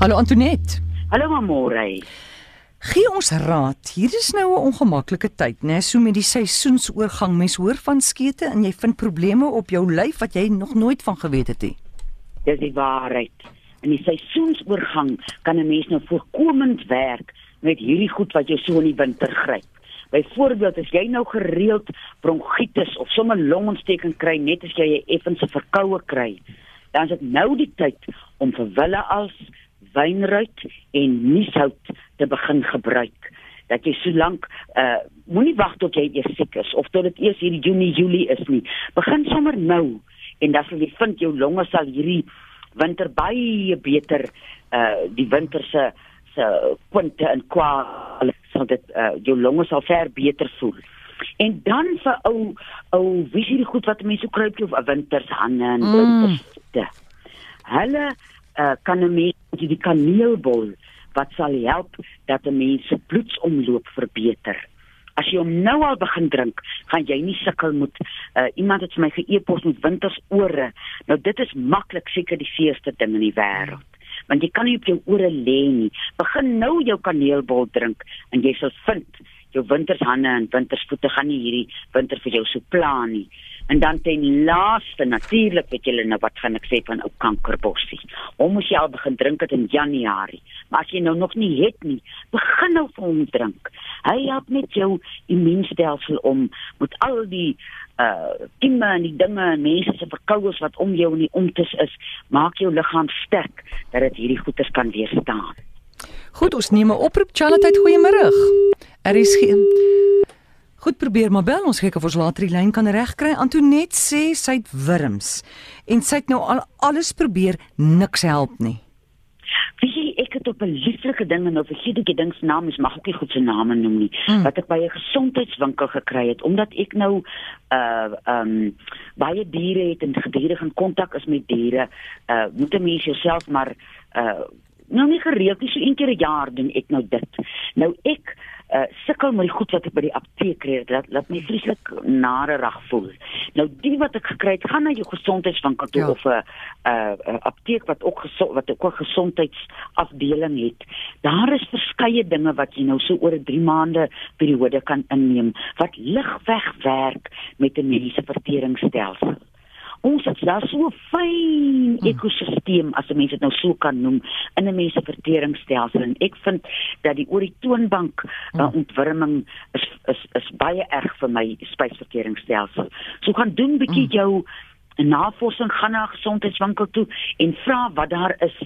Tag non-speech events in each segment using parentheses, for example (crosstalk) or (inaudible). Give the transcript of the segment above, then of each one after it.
Hallo Antoinette. Hallo Amore. Gee ons raad. Hier is nou 'n ongemaklike tyd, né? So met die seisoensoorgang, mens hoor van skete en jy vind probleme op jou lyf wat jy nog nooit van geweet het nie. Dis die waarheid. In die seisoensoorgang kan 'n mens nou voorkomend werk met hierdie goed wat jou so in die winter gryp. Byvoorbeeld as jy nou gereeld bronkietis of sommer longontsteking kry net as jy 'n effense verkoue kry, dan is dit nou die tyd om vir wille als wynruit en nieshout te begin gebruik. Dat jy so lank uh moenie wag tot jy eers siek is of tot dit eers hierdie Junie Julie is nie. Begin sommer nou en dan sal jy vind jou longe sal hierdie winter baie beter uh die winter se se kwinte en kwale sal dit uh jou longe sal ver beter voel. En dan vir ou ou wie sien goed wat mense kruip of 'n wintershande en Mm. winterste. Hulle uh, kan 'n mens die kaneelbol wat sal help dat 'n mens se bloedsomloop verbeter. As jy hom nou al begin drink, gaan jy nie sukkel met uh, iemand het vir my ge-e-pos met wintersore. Nou dit is maklik seker die feeste ding in die wêreld. Want jy kan nie op jou ore lê nie. Begin nou jou kaneelbol drink en jy sal vind jou wintershande en wintersvoete gaan nie hierdie winter vir jou so pla nie. En dan ten laaste natuurlik weet julle nou wat gaan ek sê van ou kankerbossie. Hom moes jy al begin drink het in Januarie. Maar as jy nou nog nie het nie, begin nou vir hom drink. Hy help met jou immuunstelsel om met al die uh kimme en die dinge en mense se verkoues wat om jou in die omtes is, maak jou liggaam sterk dat dit hierdie goeters kan weerstaan. Goed, ons neem 'n oproep. Charlotte, goeiemôre. Er is geen Goed probeer, maar bel ons kyk of ons later die lyn kan regkry. Antoinette sê sy het wurms en sy het nou al alles probeer, niks help nie. Weet jy, ek het op 'n lieflike ding en nou vergeet ek die ding se naam, is mag ek nie goed se name noem nie, Hmm. wat ek by 'n gesondheidswinkel gekry het omdat ek nou uh um baie diere het en gedurig in kontak is met diere, uh moet 'n mens jouself maar uh nou nie gereeld nie, so een keer 'n jaar doen ek nou dit. Nou ek uh sukkel met die goed wat ek by die apteek kry, dat laat my vreeslik nare rag voel. Nou die wat ek gekry het, gaan na jou gesondheidswinkel toe Ja. of 'n uh, uh apteek wat ook geso wat ook 'n gesondheidsafdeling het. Daar is verskeie dinge wat jy nou so oor 'n 3 maande periode kan inneem wat ligweg werk met 'n mediese verteringsstelsel. Ons het daar so fyn ekosisteem as 'n mens dit nou so kan noem in 'n mens se verteringsstelsel en ek vind dat die oor die toonbank uh, ontwurming is is is baie erg vir my spysverteringsstelsel. So gaan doen bietjie jou navorsing gaan na 'n gesondheidswinkel toe en vra wat daar is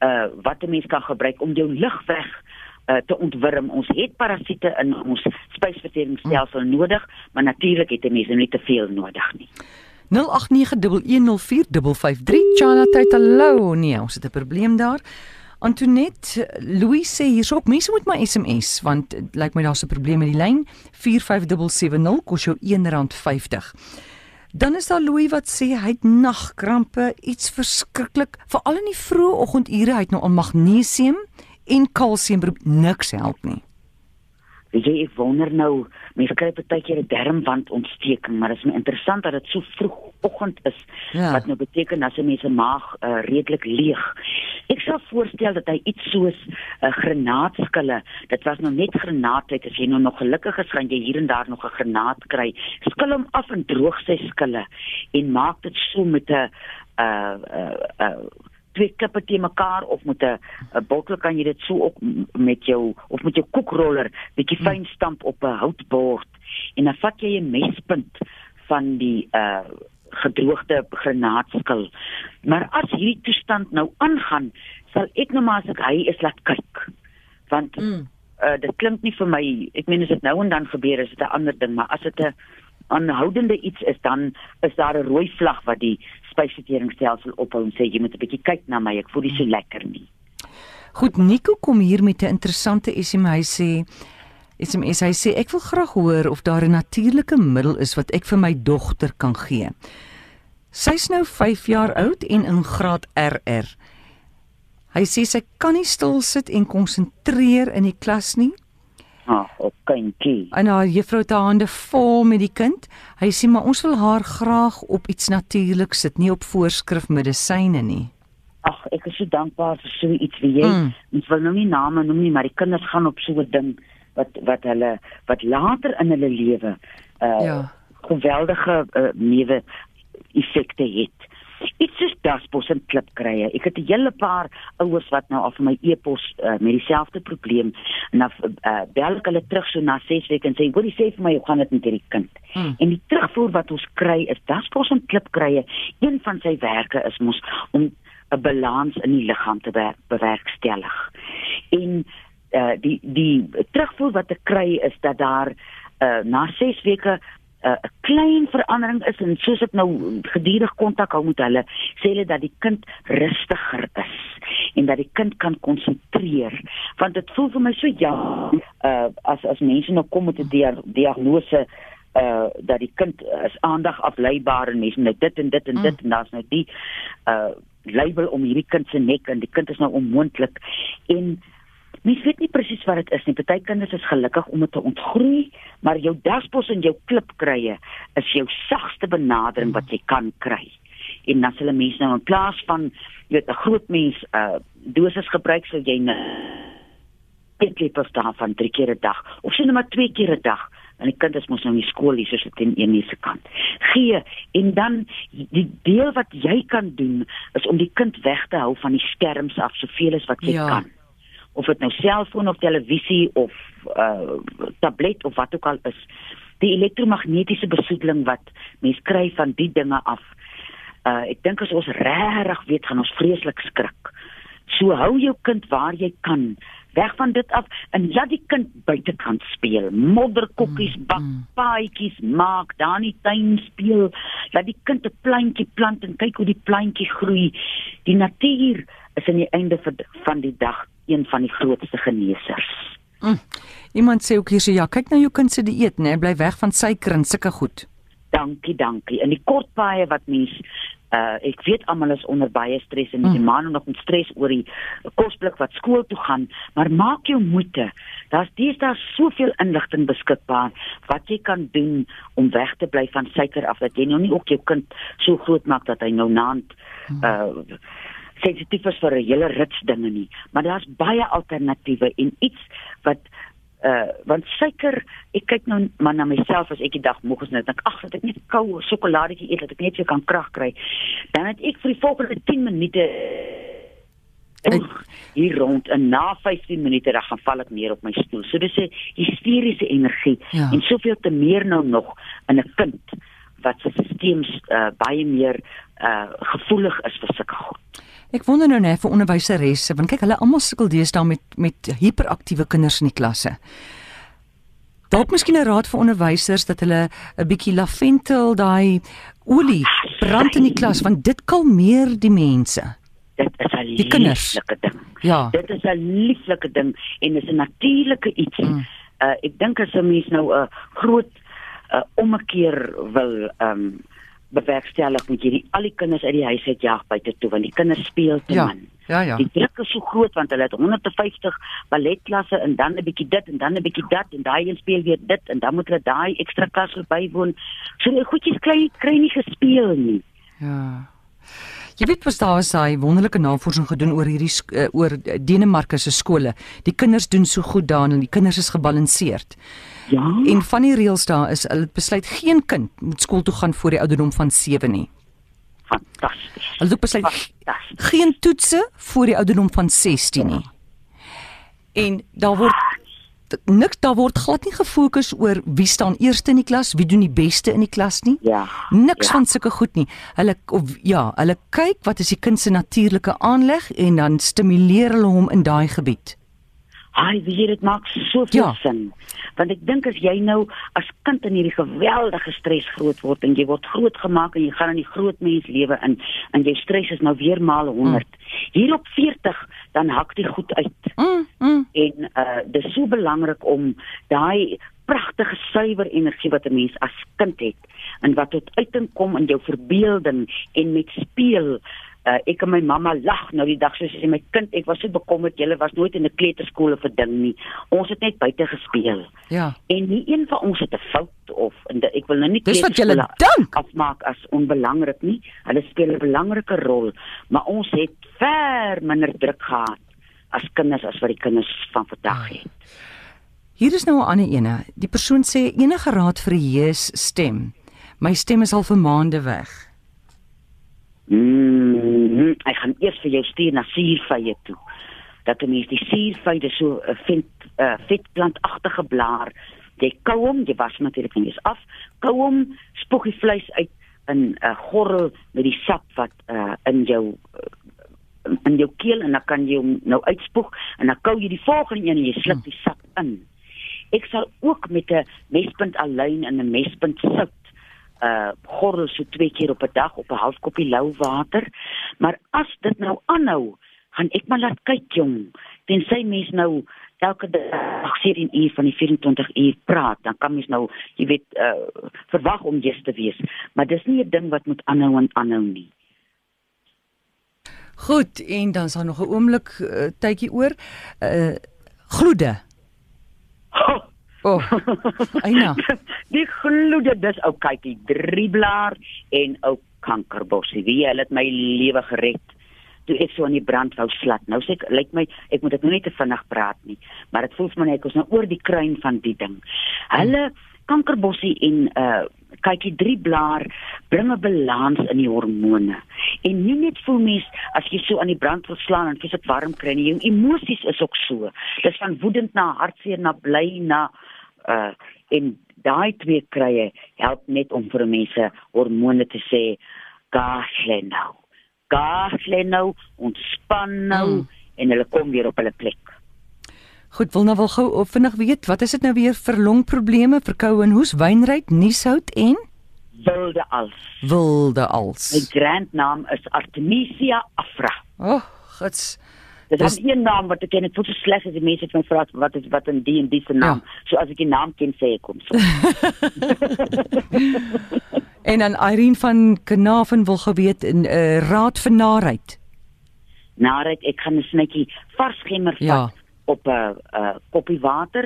uh wat 'n mens kan gebruik om jou ligweg uh, te ontwurm. Ons het parasiete in ons spysverteringsstelsel nodig, maar natuurlik het 'n mens nie te veel nodig nie. 0891104553 Charlotte, hallo. Nee, ons het 'n probleem daar. Antoinette, Louis sê hier's ook mense moet my SMS want dit lyk my daar's 'n probleem met die lyn 45770 kos jou R1.50. Dan is daar Louis wat sê hy het nagkrampe, iets verskriklik, veral in die vroeë oggendure, hy het nou al magnesium en kalsiumberoep niks help nie. Weet jy, ek wonder nou, mense kry partykeer 'n darmwandontsteking, maar dit is my interessant dat dit so vroeg oggend is. Ja. Wat nou beteken mens se maag uh, redelik leeg. Ek sou voorstel dat hy iets soos 'n uh, granaatskille, dit was nou net granaatheid, as jy nou nog gelukkig is, gaan jy hier en daar nog 'n granaat kry. Skil hom af en droog sy skille en maak dit so met 'n uh uh, uh twee kippe te mekaar of met 'n 'n bottel kan jy dit so m- met jou of met jou koekroller bietjie fyn stamp op 'n houtbord en dan vat jy 'n mespunt van die uh gedroogde granaatskil. Maar as hierdie toestand nou aangaan, sal ek nou maar as ek hy is laat kyk. Want Mm. uh dit klink nie vir my, ek meen as dit nou en dan gebeur is dit 'n ander ding, maar as dit 'n aanhoudende iets is dan is daar 'n rooi vlag wat die spysverteringsstelsel ophou en sê jy moet 'n bietjie kyk na my, ek voel nie so lekker nie. Goed, Nico kom hier met 'n interessante SMS. Hy sê SMS hy sê ek wil graag hoor of daar 'n natuurlike middel is wat ek vir my dogter kan gee. Sy's nou 5 jaar oud en in graad RR. Hy sê sy kan nie stil sit en konsentreer in die klas nie. Ah, op kindjie. En haar juffrou het haar hande vol met die kind. Hy sê maar ons wil haar graag op iets natuurliks sit, nie op voorskrif medisyne nie. ag ek is so dankbaar vir so iets wie jy Mm. ons wil nou nie name noem nie maar die kinders gaan op so 'n ding wat wat hulle wat later in hulle lewe uh Ja. geweldige uh, newe effekte het. Dit is daspos en klipkrye. Ek het 'n hele paar ouers wat nou al vir my e-pos uh, met dieselfde probleem en dan uh, bel ek hulle terug so na 6 weke en sê, "Hoorie sê vir my, hoe gaan dit met hierdie kind?" Hmm. En die terugvoer wat ons kry is daspos en klipkrye. Een van sy werke is mos om 'n balans in die liggaam te wer- bewerkstellig. En uh, die die terugvoer wat ek kry is dat daar uh, na 6 weke 'n uh, klein verandering is en soos ek nou gedurig kontak hou met hulle, sê hulle dat die kind rustiger is en dat die kind kan konsentreer want dit voel vir my so ja uh, as as mense nou kom met 'n dia diagnose uh dat die kind is aandag afleibaar en mense nou dit en dit en dit en daar's nou die uh label om hierdie kind se nek en die kind is nou onmoontlik en Mens weet nie presies wat dit is nie. Party kinders is gelukkig om dit te ontgroei, maar jou daspos en jou klipkrye is jou sagste benadering wat jy kan kry. En dan sal 'n mens nou in plaas van jy weet 'n groot mens uh dosis gebruik sou jy nou eet lepels daarvan drie keer 'n dag of sien maar twee keer 'n dag en die kind is mos nou in die skool hier soos dit in een se kant. Gee en dan die deel wat jy kan doen is om die kind weg te hou van die skerms af soveel as wat jy Ja. kan of dit nou selfoon of televisie of uh tablet of wat ook al is. Die elektromagnetiese besoedeling wat mens kry van die dinge af uh ek dink as ons regtig weet gaan ons vreeslik skrik. So hou jou kind waar jy kan weg van dit af en laat die kind buitekant speel. Modderkokkies bak paadjies maak daar in die tuin speel. Laat die kind 'n plantjie plant en kyk hoe die plantjie groei. Die natuur is aan die einde van die dag een van die grootste genesers Mm. Iemand sê ook hier so ja, kyk na jou kind se dieet, né? Bly weg van suiker en sulke goed. dankie dankie in die kort paaie wat mens uh ek weet almal is onder baie stres en Mm. die man nog met stres oor die kosblik wat skool toe gaan maar maak jou moeite daar's deesdae soveel inligting beskikbaar wat jy kan doen om weg te bly van suiker af dat jy nou nie ook jou kind so groot maak dat hy nou naand uh sensitief is vir 'n hele rits dinge nie maar daar's baie alternatiewe en iets wat uh want suiker ek kyk nou maar na myself as ek die dag moeg is net dink ag dat ek net koue sjokoladetjie eet dat ek net weer kan krag kry dan het ek vir die volgende 10 minute Oeg, hier rond en na 15 minute dan gaan val ek neer op my stoel. So dis 'n hysteriese energie Ja. en soveel te meer nou nog in 'n kind wat se stelsel uh, baie meer uh gevoelig is vir sulke goed. Ek wonder nou net vir onderwyseresse, want kyk, hulle almal sukkel deesdae met met hiperaktiewe kinders in die klasse. Dalk miskien 'n raad vir onderwysers dat hulle 'n bietjie lavendel, daai olie brand in die klas want dit kalmeer die mense. Dit is 'n lieflike ding. Ja. Dit is 'n lieflike ding en is 'n natuurlike iets. Mm. Uh ek dink as 'n mens nou 'n groot uh, ommekeer wil um bewerkstellig moet jy die al die kinders uit die huis uit jag buite toe want die kinders speel te Ja. min. Ja, ja. Die druk is so groot want hulle het 150 balletklasse en dan 'n bietjie dit en dan 'n bietjie dat en daai een speel weer dit en dan moet hulle daai ekstra klas bywoon. So die goedjies kry kry nie gespeel nie. Ja. Jy weet was daar was daai wonderlike navorsing gedoen oor hierdie uh, oor Denemarke se skole. Die kinders doen so goed daar en die kinders is gebalanseerd. Ja. En van die reëls daar is hulle besluit geen kind moet skool toe gaan voor die ouderdom van 7 nie. Fantasties. Hulle het besluit geen toetse voor die ouderdom van 16 nie. En daar word niks daar word glad nie gefokus oor wie staan eerste in die klas, wie doen die beste in die klas nie. Ja. Niks ja. van sulke goed nie. Hulle of ja, hulle kyk wat is die kind se natuurlike aanleg en dan stimuleer hulle hom in daai gebied. Ai, wie dit maak soveel Ja. sin. Want ek dink as jy nou as kind in hierdie geweldige stres groot word en jy word grootgemaak en jy gaan in die groot mens lewe in en jou stres is nou weer maal 100. Hier op 40 dan hak dit goed uit. Mm, mm. En uh dis so belangrik om daai pragtige suiwer energie wat 'n mens as kind het en wat tot uiting kom in jou verbeelding en met speel uh, ek en my mamma lag nou die dag soos sy my kind, ek was so bekommerd, jy was nooit in 'n kleuterskool of 'n ding nie. Ons het net buite gespeel. Ja. En nie een van ons het 'n fout of en de, ek wil nou nie Dis wat kleuterskole dink. afmaak as onbelangrik nie. Hulle speel 'n belangrike rol, maar ons het ver minder druk gehad as kinders as wat die kinders van vandag het. Hier is nou 'n ander ene. Die persoon sê enige raad vir jees stem. My stem is al vir maande weg. Mm, ek gaan eers vir jou stuur na suurvye toe. Dat 'n mens die suurvy dis so 'n vet uh, vetplantagtige blaar. Jy kou hom, jy was natuurlik nie eens af. Kou hom, spoeg die vleis uit in 'n uh, gorrel met die sap wat uh, in jou uh, in jou keel en dan kan jy hom nou uitspoeg en dan kou jy die volgende een en jy sluk die sap in. Ek sal ook met 'n mespunt aluin en 'n mespunt sout uh gorrel so twee keer op 'n dag op 'n half koppie lou water. Maar as dit nou aanhou, gaan ek maar laat kyk jong. Tensy mens nou elke dag 17 uur van die 24 uur praat, dan kan mens nou, jy weet, uh verwag om jy's te wees. Maar dis nie 'n ding wat moet aanhou en aanhou nie. Goed, en dan is daar nog 'n oomblik uh, tydjie oor. Uh gloede. Ho! O. Oh, Eina. (laughs) Die gloede dis ou kykie, drieblaar en ou kankerbossie. Wie hulle het my lewe gered toe ek so aan die brand wou slat. Nou sê ek lyk my ek moet dit nou nie te vinnig praat nie, maar dit voel vir my ek is nou oor die kruin van die ding. Hulle kankerbossie en uh kykie drieblaar bring 'n balans in die hormone. En nie net voel mens as jy so aan die brand verslaan en fisiek warm kry nie, jou emosies is ook so. Dis van woedend na hartseer na bly na uh en daai twee krye help net om vir mense hormone te sê gasle nou. Gasle nou, ontspan nou Mm. en hulle kom weer op hulle plek. Goed, wil nou wel gou vinnig weet, wat is dit nou weer vir longprobleme, verkoue en hoes, wynryk, nieshout en Wilde als. wilde My als. grandnaam is Artemisia afra. O, oh, gits. Dit is een naam wat ek ken. Dit voel so sleg as die mense het my vra wat is wat in die en die se naam. Ja. So as ek die naam ken sê ek kom so. (laughs) En dan Irene van Kanaven wil geweet 'n uh, raad vir naarheid. Nadat ek gaan 'n snytjie vars gemmer vat Ja. Op 'n uh, uh, koppie water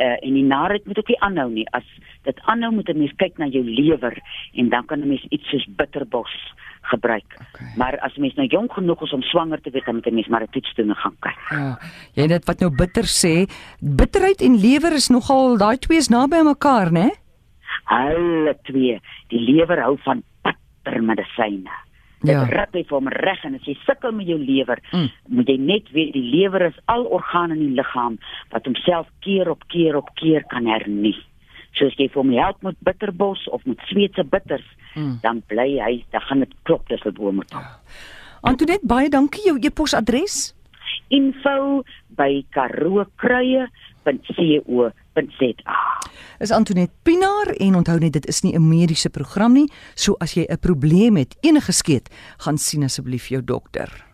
uh, en die naarheid moet ook nie aanhou nie. As dit aanhou moet 'n mens kyk na jou lewer en dan kan 'n mens iets soos bitterbos gebruik. Okay. Maar as 'n mens nou jonk genoeg is om swanger te wees, dan moet 'n mens maar 'n toets doen en gaan kyk. Ja, jy net wat nou bitter sê, bitterheid en lewer is nogal daai twee is naby aan mekaar, né? Hulle twee, die lewer hou van bittermedisyne. Dit Ja. ruk jy vir hom reg en as jy sukkel met jou lewer, Mm. moet jy net weet die lewer is al organe in die liggaam wat homself keer op keer op keer kan hernie. So as jy vir hom help met bitterbos of met Sweedse bitters, Mm. dan bly hy, dan gaan dit klop dis wat bo moet. Antoinette, baie dankie jou e-posadres. Info by karookrye.co.za. Is Antoinette Pinaar en onthou net dit is nie 'n mediese program nie, so as jy 'n probleem het, enige skeet, gaan sien asseblief jou dokter.